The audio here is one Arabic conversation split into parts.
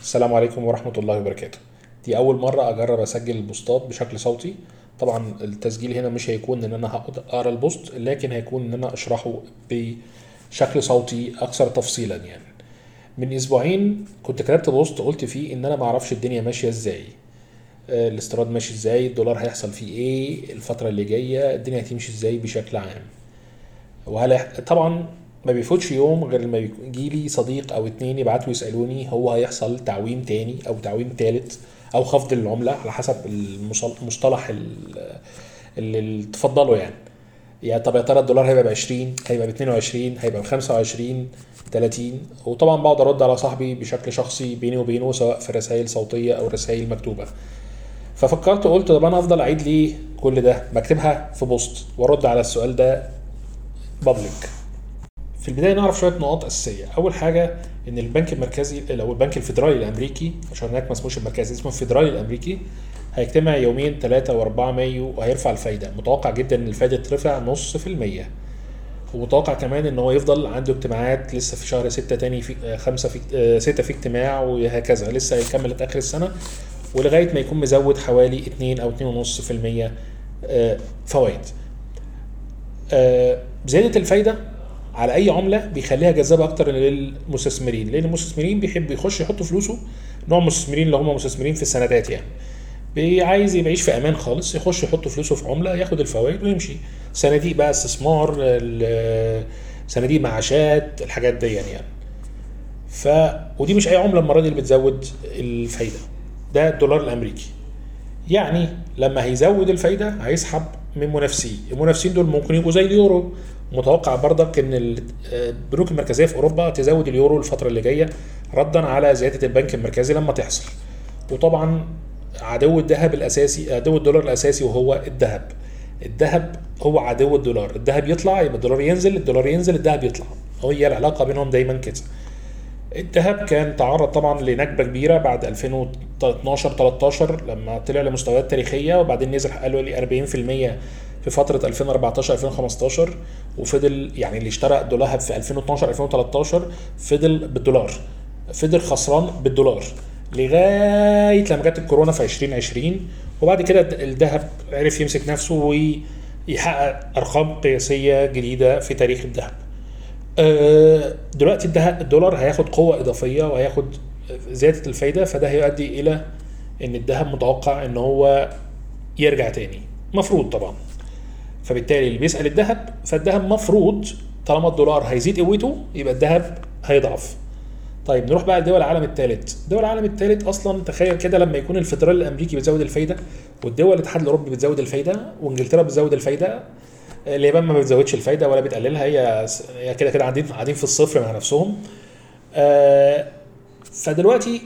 السلام عليكم ورحمة الله وبركاته. دي أول مرة أجرب أسجل البوستات بشكل صوتي. طبعا التسجيل هنا مش هيكون إن أنا هقعد أقرأ ال post لكن هيكون إن أنا أشرحه بشكل صوتي أكثر تفصيلا يعني. من أسبوعين كنت كتبت post قلت فيه إن أنا معرفش الدنيا ماشية إزاي. آه، الاستيراد ماشي إزاي الدولار هيحصل فيه إيه الفترة اللي جاية الدنيا هتمشي إزاي بشكل عام. وهل طبعا ما بيفوتش يوم غير لما يجي لي صديق أو اتنين يبعتوا يسألوني هو هيحصل تعويم تاني أو تعويم تالت أو خفض للعمله على حسب المصطلح ال- اللي تفضله يعني. يعني طب يا ترى الدولار هيبقى ب 20 هيبقى ب 22 هيبقى ب 25 30 وطبعا بقعد أرد على صاحبي بشكل شخصي بيني وبينه سواء في رسائل صوتية أو رسائل مكتوبة. ففكرت قلت طب أنا افضل أعيد ليه كل ده؟ بكتبها في بوست وأرد على السؤال ده بابليك في البداية نعرف شوية نقاط أساسية. أول حاجة إن البنك المركزي أو البنك الفيدرالي الأمريكي عشان هناك ما اسموش المركزي اسمه الفيدرالي الأمريكي هيجتمع يومين 3 و4 مايو وهيرفع الفايدة. متوقع جدا إن الفايدة ترفع نص في المية. ومتوقع كمان إن هو يفضل عنده اجتماعات لسه في شهر 6 تاني في آه، خمسة في آه، ستة في اجتماع وهكذا. لسه هيكمل لاخر السنة ولغاية ما يكون مزود حوالي 2 أو 2.5% آه، فوائد. آه، زيادة الفايدة على أي عملة بيخليها جذابة أكتر للمستثمرين. لأن المستثمرين بيحب يخش يحطوا فلوسه نوع المستثمرين اللي هم مستثمرين في السندات يعني. عايز يعيش في أمان خالص يخش يحط فلوسه في عملة ياخد الفوائد ويمشي. صناديق بقى استثمار صناديق معاشات الحاجات دي يعني, يعني. ف ودي مش أي عملة المرة دي اللي بتزود الفايدة. ده الدولار الأمريكي. يعني لما هيزود الفايدة هيسحب من منافسيه المنافسين دول ممكن يبقوا زي اليورو. متوقع برضك إن ال- البنوك المركزية في أوروبا تزود اليورو الفترة اللي جاية ردا على زيادة البنك المركزي لما تحصل. وطبعا عدو الذهب الأساسي عدو الدولار الأساسي وهو الذهب. الذهب هو عدو الدولار. الذهب يطلع يبقى الدولار ينزل الدولار ينزل الذهب يطلع. هي العلاقة بينهم دايما كده. الذهب كان تعرض طبعا لنكبة كبيرة بعد 2012 13 لما طلع لمستويات تاريخية وبعدين نزل قالوا لي 40% في فترة 2014 2015 وفضل يعني اللي اشترى دولار في 2012 2013 فضل بالدولار فضل خسران بالدولار لغاية لما جت الكورونا في 2020 وبعد كده الذهب عرف يمسك نفسه ويحقق أرقام قياسية جديدة في تاريخ الذهب. آه، دلوقتي الدولار هياخد قوة إضافية وهياخد زيادة الفايدة فده هيؤدي إلى إن الذهب متوقع إن هو يرجع تاني. مفروض طبعا. فبالتالي اللي بيسأل الذهب فالذهب مفروض طالما الدولار هيزيد قوته يبقى الذهب هيضعف. طيب نروح بقى لدول العالم الثالث دول العالم الثالث أصلا تخيل كده لما يكون الفدرالي الأمريكي بيزود الفايدة والدول الاتحاد الأوروبي بتزود الفايدة وإنجلترا بتزود الفايدة اليابان ما بتزودش الفايدة ولا بتقللها هي هي كده كده قاعدين قاعدين في الصفر مع نفسهم. آه، فدلوقتي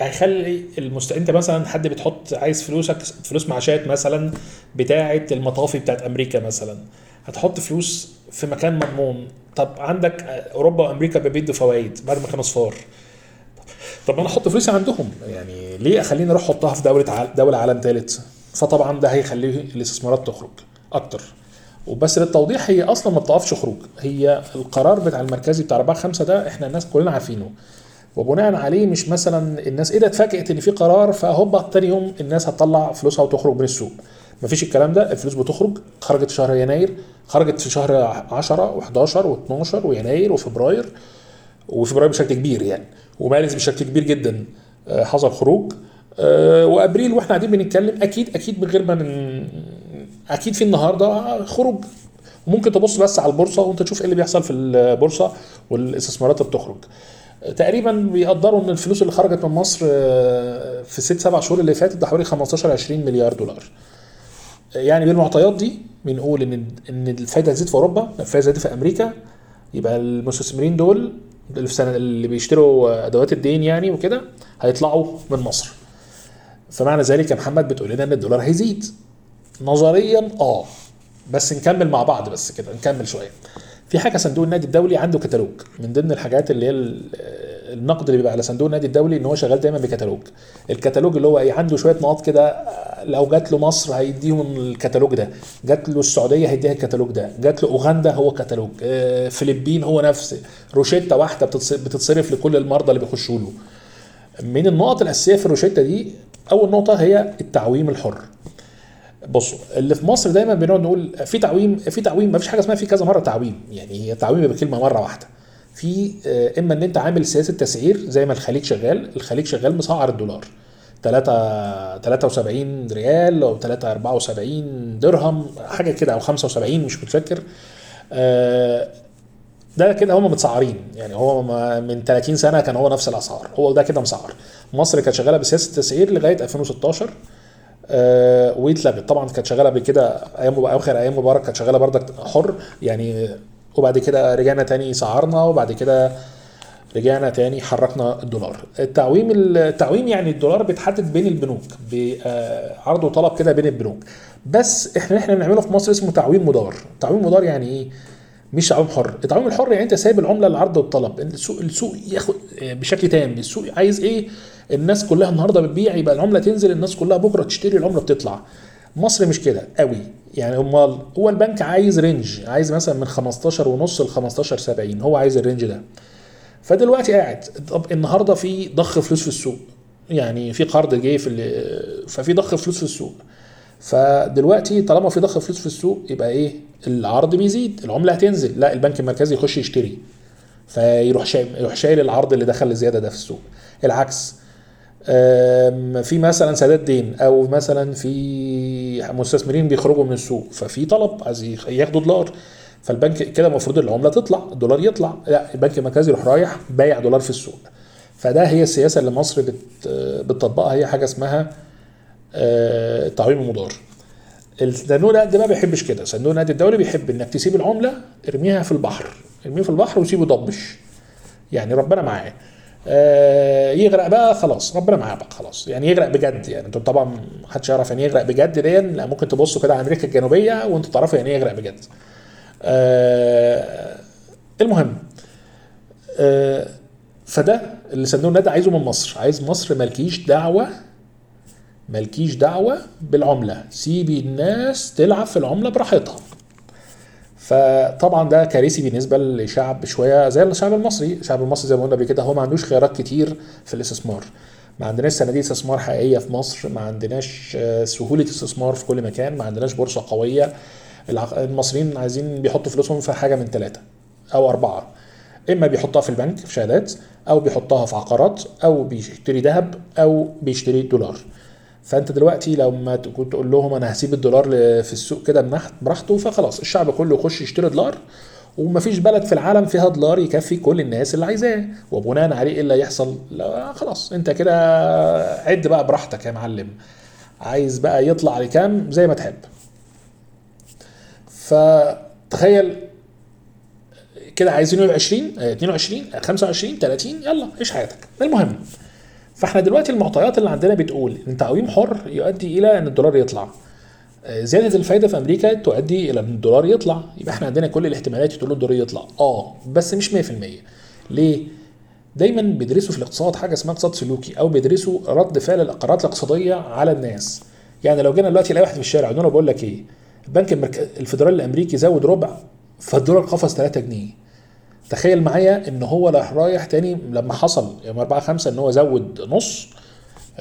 هيخلي المست... انت مثلا حد بتحط عايز فلوسك فلوس معاشات مثلا بتاعه المطافي بتاعت أمريكا مثلا هتحط فلوس في مكان مضمون. طب عندك أوروبا وأمريكا بيدوا فوائد بعد ما كانوا صفار. طب أنا أحط فلوسي عندهم يعني ليه أخليني أروح أحطها في دولة. دولة عالم ثالث فطبعا ده هيخليه الاستثمارات تخرج أكتر. وبس للتوضيح هي أصلا ما بتقفش خروج. هي القرار بتاع المركزي بتاع 4 5 ده إحنا الناس كلنا عارفينه. وبناء عليه مش مثلا الناس إيه ده اتفاجئت إن في قرار فهوبا تاني يوم الناس هتطلع فلوسها وتخرج من السوق. مفيش الكلام ده الفلوس بتخرج خرجت في شهر يناير خرجت في شهر 10 و11 و12 ويناير وفبراير وفبراير بشكل كبير يعني ومارس بشكل كبير جدا آه، حصل خروج. آه، وأبريل وإحنا قاعدين بنتكلم أكيد أكيد من غير ما. أكيد في النهارده خروج. وممكن تبص بس على البورصة وأنت تشوف إيه اللي بيحصل في البورصة والاستثمارات اللي بتخرج. تقريبا بيقدروا إن الفلوس اللي خرجت من مصر آه، في ست سبع شهور اللي فاتت ده حوالي 15 20 مليار دولار. يعني بالمعطيات دي بنقول إن إن الفايدة هتزيد في أوروبا الفايدة هتزيد في أمريكا. يبقى المستثمرين دول في سنة اللي بيشتروا أدوات الدين يعني وكده هيطلعوا من مصر. فمعنى ذلك يا محمد بتقول لنا إن الدولار هيزيد. نظريا آه بس نكمل مع بعض بس كده نكمل شوية. في حاجة صندوق النادي الدولي عنده كتالوج. من ضمن الحاجات اللي هي ال- النقد اللي بيبقى على صندوق النادي الدولي إن هو شغال دايما بكتالوج. الكتالوج اللي هو إيه عنده شوية نقاط كده لو جات له مصر هيديهم الكتالوج ده جات له السعودية هيديها الكتالوج ده جات له أوغندا هو كتالوج آه، فلبين هو نفس روشيتا واحدة بتتص- بتتصرف لكل المرضى اللي بيخشوا له. من النقط الأساسية في الروشته دي أول نقطة هي التعويم الحر. بصوا اللي في مصر دايما بنقعد نقول في تعويم في تعويم ما فيش حاجة اسمها في كذا مرة تعويم. يعني هي تعويم بكلمه مرة واحدة. في آه، إما إن أنت عامل سياسة تسعير زي ما الخليج شغال الخليج شغال مسعر الدولار. 3 73 ريال أو 3 74 درهم حاجة كده أو 75 مش متذكر. آه، ده كده هم متسعرين. يعني هو من 30 سنة كان هو نفس الأسعار. هو ده كده مسعر. مصر كانت شغالة بسياسة تسعير لغاية 2016 آه واتلغت طبعا كانت شغالة قبل كده أيام أواخر أيام مبارك كانت شغالة بردك حر يعني وبعد كده رجعنا تاني سعرنا وبعد كده رجعنا تاني حركنا الدولار. التعويم التعويم يعني الدولار بيتحدد بين البنوك بعرض وطلب كده بين البنوك. بس إحنا إحنا بنعمله في مصر اسمه تعويم مدار. تعويم مدار يعني إيه؟ مش تعويم حر. التعويم الحر يعني أنت سايب العملة للعرض والطلب السوق السوق ياخد بشكل تام. السوق عايز إيه؟ الناس كلها النهارده بتبيع يبقى العملة تنزل الناس كلها بكرة تشتري العملة بتطلع. مصر مش كده قوي. يعني امال هو البنك عايز range عايز مثلا من 15 ونص ل 15 70 هو عايز ال range ده. فدلوقتي قاعد طب النهارده في ضخ فلوس في السوق. يعني في قرض جاي في ففي ضخ فلوس في السوق. فدلوقتي طالما في ضخ فلوس في السوق يبقى إيه؟ العرض بيزيد العملة هتنزل. لا البنك المركزي يخش يشتري. فيروح شايل يروح شايل العرض اللي دخل الزياده ده في السوق. العكس في مثلا سداد دين أو مثلا في مستثمرين بيخرجوا من السوق ففي طلب عايز ياخدوا دولار. فالبنك كده المفروض العملة تطلع الدولار يطلع لا البنك المركزي يروح رايح بايع دولار في السوق. فده هي السياسة اللي مصر بت بتطبقها هي حاجة اسمها آه، التعويم المضار. الصندوق النقد ما بيحبش كده. صندوق النقد الدولي بيحب إنك تسيب العملة ارميها في البحر. ارميه في البحر وسيبه ضبش يعني ربنا معاه. يغرق بقى خلاص ربنا معاه بقى خلاص. يعني يغرق بجد يعني أنتوا طبعا محدش يعرف يعني يغرق بجد دي لا ممكن تبصوا كده على أمريكا الجنوبية وانتوا تعرفوا يعني إيه يغرق بجد. آه، المهم آه، فده اللي صندوق النقد عايزه من مصر. عايز مصر مالكيش دعوة مالكيش دعوة بالعملة. سيبي الناس تلعب في العملة براحتها. فطبعا ده كارثي بالنسبة لشعب شوية زي الشعب المصري. الشعب المصري زي ما قلنا قبل كده هو ما عندوش خيارات كتير في الاستثمار. ما عندناش صناديق استثمار حقيقية في مصر ما عندناش آه، سهولة استثمار في كل مكان ما عندناش بورصة قوية. المصريين عايزين بيحطوا فلوسهم في حاجة من ثلاثة أو أربعة. إما بيحطها في البنك في شهادات أو بيحطها في عقارات أو بيشتري ذهب أو بيشتري دولار. فأنت دلوقتي لما تكون تقول لهم أنا هسيب الدولار في السوق كده براحته فخلاص الشعب كله يخش يشتري دولار ومفيش بلد في العالم فيها دولار يكفي كل الناس اللي عايزاه. وبناء عليه إيه اللي هيحصل؟ لا خلاص أنت كده عد بقى براحتك يا معلم. عايز بقى يطلع لكام؟ زي ما تحب. فتخيل كده عايزين يبقى 20 آه، 22 آه، 25 30 يلا عيش حياتك. المهم فاحنا دلوقتي المعطيات اللي عندنا بتقول إن تعويم حر يؤدي إلى إن الدولار يطلع. آه، زيادة الفايدة في أمريكا تؤدي إلى إن الدولار يطلع. يبقى إحنا عندنا كل الاحتمالات تقول الدولار يطلع. آه بس مش 100% ليه؟ دايما بيدرسوا في الاقتصاد حاجة اسمها اقتصاد سلوكي أو بيدرسوا رد فعل القرارات الاقتصادية على الناس. يعني لو جينا دلوقتي نلاقي واحد في الشارع قلنا له بقول لك إيه؟ البنك المرك... الفدرالي الأمريكي زود ربع فالدولار قفز 3 جنيه. تخيل معايا إن هو راح رايح تاني لما حصل يوم 4 5 إن هو زود نص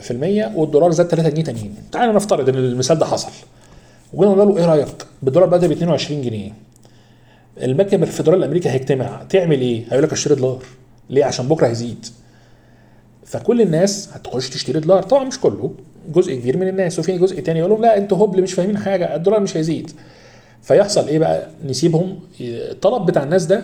في المية والدولار زاد 3 جنيه تانيين. تعالى نفترض إن المثال ده حصل. وقلنا له إيه رأيك؟ بالدولار بدأ ب 22 جنيه. البنك الفدرالي الأمريكي هيجتمع. تعمل إيه؟ هيقول لك اشتري دولار. ليه؟ عشان بكرة هيزيد. فكل الناس هتخش تشتري دولار. طبعا مش كله. جزء كبير من الناس. وفي جزء تاني يقول لهم لا أنتوا هبل مش فاهمين حاجة. الدولار مش هيزيد. فيحصل إيه بقى؟ نسيبهم. الطلب بتاع الناس ده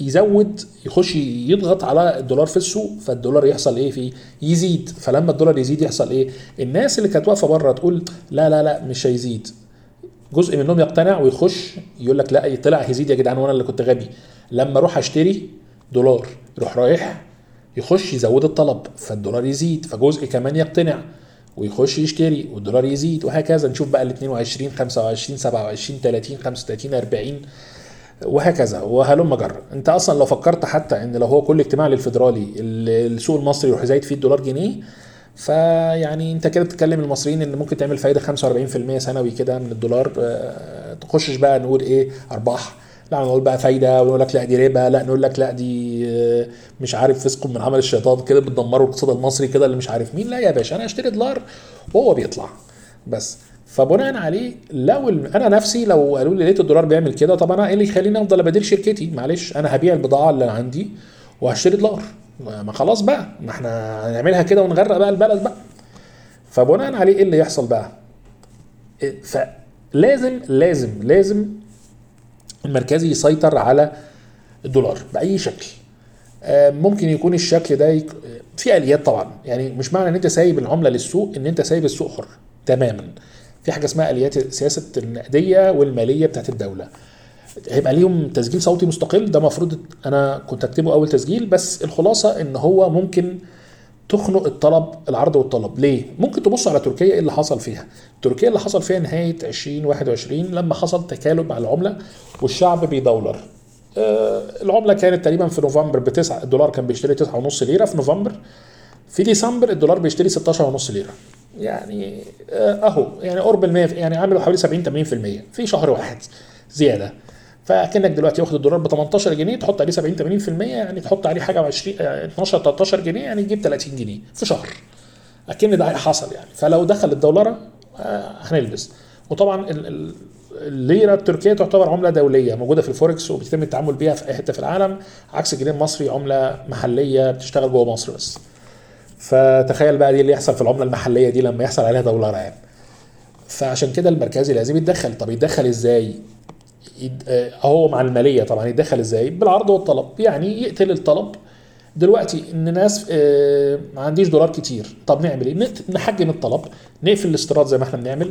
يزود يخش يضغط على الدولار في السوق فالدولار يحصل إيه؟ فيه يزيد. فلما الدولار يزيد يحصل إيه؟ الناس اللي كانت واقفة بره تقول لا لا لا مش هيزيد. جزء منهم يقتنع ويخش يقول لك لا طلع هيزيد يا جدعان وأنا اللي كنت غبي. لما أروح أشتري دولار يروح رايح يخش يزود الطلب فالدولار يزيد فجزء كمان يقتنع ويخش يشتري والدولار يزيد وهكذا. نشوف بقى ال 22 25 27 30 35 40 وهكذا. وهلم جرى انت أصلا لو فكرت حتى إن لو هو كل اجتماع للفدرالي السوق المصري يروح زايد فيه الدولار جنيه فيعني انت كده بتتكلم المصريين إن ممكن تعمل فايدة 45% سنوي كده من الدولار. آه تخشش بقى نقول إيه؟ أرباح. لا نقول بقى فايدة. ونقول لك لا دي ربا. لا نقول لك لا دي آه، مش عارف فسق من عمل الشيطان كده بتدمروا الاقتصاد المصري كده اللي مش عارف مين. لا يا باشا أنا اشتري دولار وهو بيطلع. بس فبناء عليه لو أنا نفسي لو قالوا لي لقيت الدولار بيعمل كده طب أنا إيه اللي يخليني أفضل ابدل شركتي؟ معلش أنا هبيع البضاعة اللي عندي وهشتري دولار. ما ما خلاص بقى ما إحنا هنعملها كده ونغرق بقى البلد بقى. فبناء عليه إيه اللي يحصل بقى؟ إيه، فلازم لازم لازم المركزي يسيطر على الدولار بأي شكل. آه، ممكن يكون الشكل ده يك... في آليات طبعا. يعني مش معنى إن أنت سايب العملة للسوق إن أنت سايب السوق حر تماما. في حاجة اسمها آليات سياسة النقدية والمالية بتاعت الدولة. هيبقى ليهم تسجيل صوتي مستقل ده المفروض أنا كنت اكتبه أول تسجيل بس الخلاصة إن هو ممكن تخنق الطلب العرض والطلب. ليه؟ ممكن تبص على تركيا إيه اللي حصل فيها. تركيا اللي حصل فيها نهاية 2021 لما حصل تكالب على العملة والشعب بيدولر آه، العملة كانت تقريبا في نوفمبر بتسعة الدولار كان بيشتري 9.5 ليرة في نوفمبر. في ديسمبر الدولار بيشتري 16.5 ليرة. يعني آه، أهو يعني قرب ال 100 يعني عامل حوالي 70 80% في شهر واحد زيادة. فكأنك دلوقتي واخد الدولار ب 18 جنيه تحط عليه 70 80% يعني تحط عليه حاجة 20 آه، 12 13 جنيه يعني تجيب 30 جنيه في شهر. أكن ده حصل يعني. فلو دخل الدولار آه، هنلبس. وطبعا ال- ال- الليرة التركية تعتبر عملة دولية موجودة في الفوركس وبيتم التعامل بيها في اي حتة في العالم. عكس الجنيه المصري عملة محلية بتشتغل جوه مصر بس. فتخيل بقى دي اللي يحصل في العملة المحلية دي لما يحصل عليها دولار يعني فعشان كده المركزي لازم يتدخل. طب يتدخل إزاي؟ آه، هو مع المالية طبعا. يتدخل إزاي؟ بالعرض والطلب. يعني يقتل الطلب. دلوقتي إن ناس آه، ما عنديش دولار كتير. طب نعمل إيه؟ نحجم الطلب. نقفل الاستيراد زي ما إحنا بنعمل.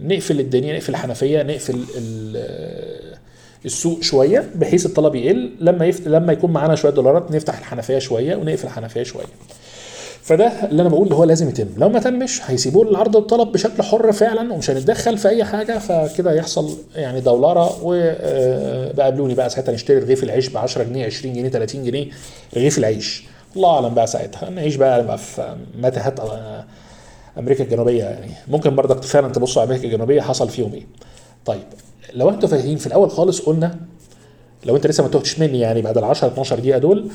نقفل الدنيا نقفل الحنفية نقفل آه، السوق شوية بحيث الطلب يقل. لما يفت... لما يكون معانا شوية دولارات نفتح الحنفية شوية ونقفل الحنفية شوية. فده اللي أنا بقول اللي هو لازم يتم. لو ما تمش هيسيبوه العرض والطلب بشكل حر فعلا ومش هنتدخل في أي حاجة فكده يحصل يعني دولارة وبقابلوني بقى ساعتها نشتري رغيف العيش ب 10 جنيه 20 جنيه 30 جنيه رغيف العيش. الله أعلم بقى ساعتها. نعيش بقى, بقى في متاهات آه، أمريكا الجنوبية يعني. ممكن برضك فعلا تبصوا على أمريكا الجنوبية حصل فيهم إيه طيب لو أنتوا فاهمين في الأول خالص قلنا لو أنت لسه ما تهتش مني يعني بعد ال 10 12 دقيقة دول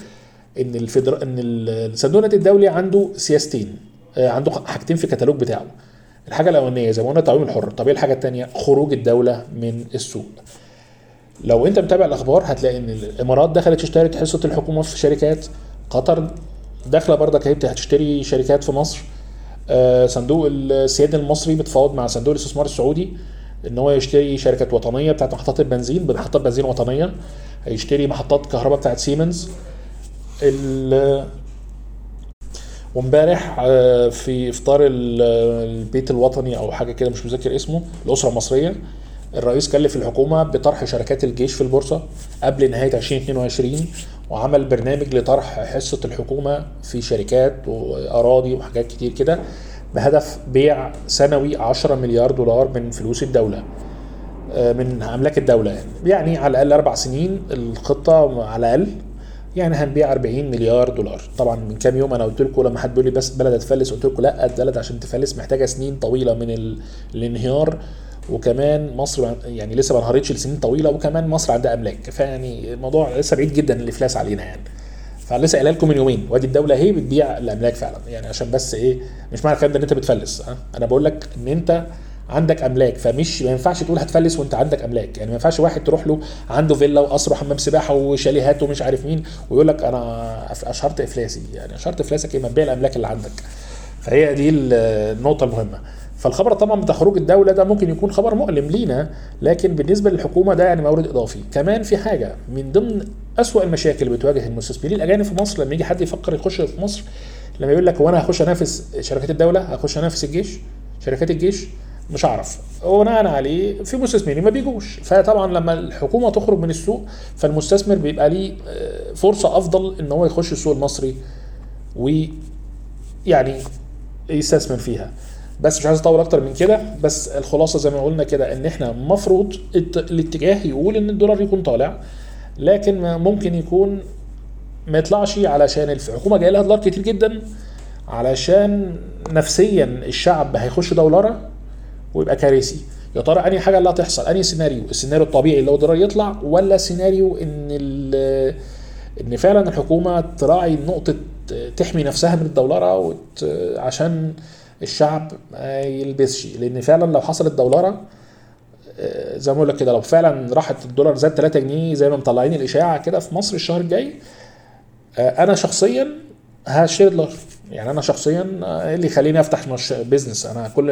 إن الفدر... إن الصندوق النقدي الدولي عنده سياستين آه، عنده حاجتين في الكتالوج بتاعه. الحاجة الأولانية زي ما قلنا التعويم الحر. طب إيه الحاجة الثانية خروج الدولة من السوق. لو أنت متابع الأخبار هتلاقي إن الإمارات دخلت اشترت حصة الحكومة في شركات. قطر داخلة برضك هي هتشتري شركات في مصر. آه، صندوق السياد المصري بتفاوض مع صندوق الاستثمار السعودي إن هو يشتري شركات وطنية بتاعت محطات البنزين محطات بنزين وطنية. هيشتري محطات كهرباء بتاعت سيمنز ال- وامبارح آه، في إفطار ال- البيت الوطني أو حاجة كده مش مذكر اسمه الأسرة المصرية الرئيس كلف الحكومة بطرح شركات الجيش في البورصة قبل نهاية 2022 وعمل برنامج لطرح حصة الحكومة في شركات وأراضي وحاجات كتير كده بهدف بيع سنوي 10 مليار دولار من فلوس الدولة آه، من أملاك الدولة يعني يعني على الأقل أربع سنين الخطة على الأقل. يعني هنبيع 40 مليار دولار. طبعا من كام يوم أنا قلت لكم لما حد بيقول لي بس بلد هتفلس قلت لكم لا البلد عشان تفلس محتاجة سنين طويلة من ال... الانهيار. وكمان مصر يعني لسه ما انهارتش لسنين طويلة وكمان مصر عندها أملاك. فيعني الموضوع لسه بعيد جدا الافلاس علينا يعني. فلسه قايل لكم من يومين. وادي الدولة اهي بتبيع الأملاك فعلا. يعني عشان بس إيه مش معنى الكلام ده إن أنت بتفلس أنا بقول لك إن أنت عندك أملاك فمش ما ينفعش تقول هتفلس وأنت عندك أملاك. يعني ما ينفعش واحد تروح له عنده فيلا وقصر وحمام سباحة وشاليهات ومش عارف مين ويقول لك أنا أشهرت إفلاسي. يعني أشهرت إفلاسك إيه؟ ما تبيع الأملاك اللي عندك. فهي دي النقطة المهمة. فالخبر طبعا بتاع خروج الدولة ده ممكن يكون خبر مؤلم لينا لكن بالنسبة للحكومة ده يعني مورد إضافي. كمان في حاجة من ضمن أسوأ المشاكل اللي بتواجه المستثمرين الأجانب في مصر لما يجي حد يفكر يخش في مصر لما يقول لك هو أنا هخش أنافس شركات الدولة هخش أنافس الجيش شركات الجيش مش هعرف وبناء عليه في مستثمرين ما بيجوش. فطبعا لما الحكومة تخرج من السوق فالمستثمر بيبقى ليه آه، فرصة أفضل إن هو يخش السوق المصري ويعني يستثمر فيها. بس مش عايز أطول أكتر من كده. بس الخلاصة زي ما قلنا كده إن إحنا المفروض الت- الاتجاه يقول إن الدولار يكون طالع لكن ممكن يكون ما يطلعش علشان الحكومة جاية لها دولار كتير جدا علشان نفسيا الشعب هيخش دولارة ويبقى كارثي. يا ترى أنهي حاجة اللي هتحصل أنهي سيناريو؟ السيناريو الطبيعي اللي هو الدولار يطلع ولا سيناريو إن إن فعلا الحكومة تراعي نقطة تحمي نفسها من الدولارة وت... عشان الشعب ما يلبسش. لأن فعلا لو حصلت دولارة آه، زي ما بقول لك كده لو فعلا راحت الدولار زاد 3 جنيه زي ما مطلعين الإشاعة كده في مصر الشهر الجاي آه، أنا شخصيا هشتري دولار. يعني أنا شخصيا آه، اللي يخليني أفتح مش بيزنس أنا كل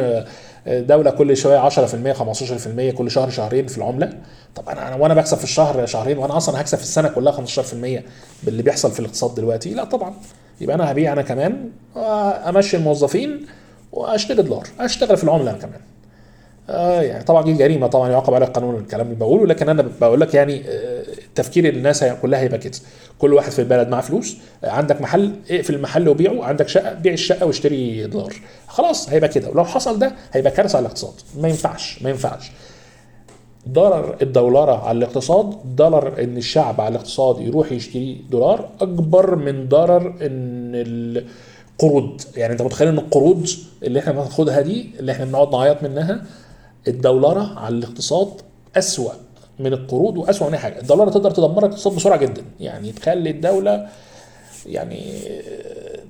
آه، دولة كل شوية 10% 15% كل شهر شهرين في العملة. طب أنا أنا وأنا بكسب في الشهر شهرين وأنا أصلا هكسب في السنة كلها 15% باللي بيحصل في الاقتصاد دلوقتي؟ لا طبعا. يبقى أنا هبيع أنا كمان وامشي الموظفين وأشتري دولار أشتغل في العملة أنا كمان. آه يعني طبعا دي جريمة طبعا يعاقب عليها القانون الكلام اللي بقوله لكن أنا بقول لك يعني آه، تفكير الناس كلها هيبقى كده. كل واحد في البلد معاه فلوس عندك محل اقفل المحل وبيعه عندك شقة بيع الشقة واشتري دولار. خلاص هيبقى كده. ولو حصل ده هيبقى كارثة على الاقتصاد. ما ينفعش ما ينفعش. ضرر الدولارة على الاقتصاد ضرر إن الشعب على الاقتصاد يروح يشتري دولار أكبر من ضرر إن القروض. يعني أنت متخيل إن القروض اللي إحنا بناخدها دي اللي إحنا بنقعد نعيط منها الدولارة على الاقتصاد أسوأ. من القروض وأسوأ من اي حاجة. الدولارة تقدر تدمر الاقتصاد بسرعة جدا. يعني تخلي الدولة يعني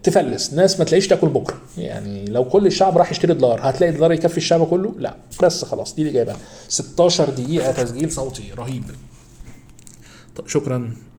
تفلس. ناس ما تلاقيش تاكل بكرة. يعني لو كل الشعب راح يشتري دولار هتلاقي الدولار يكفي الشعب كله؟ لا. بس خلاص دي اللي جايبها. 16 دقيقة تسجيل صوتي. رهيب. طب شكرا.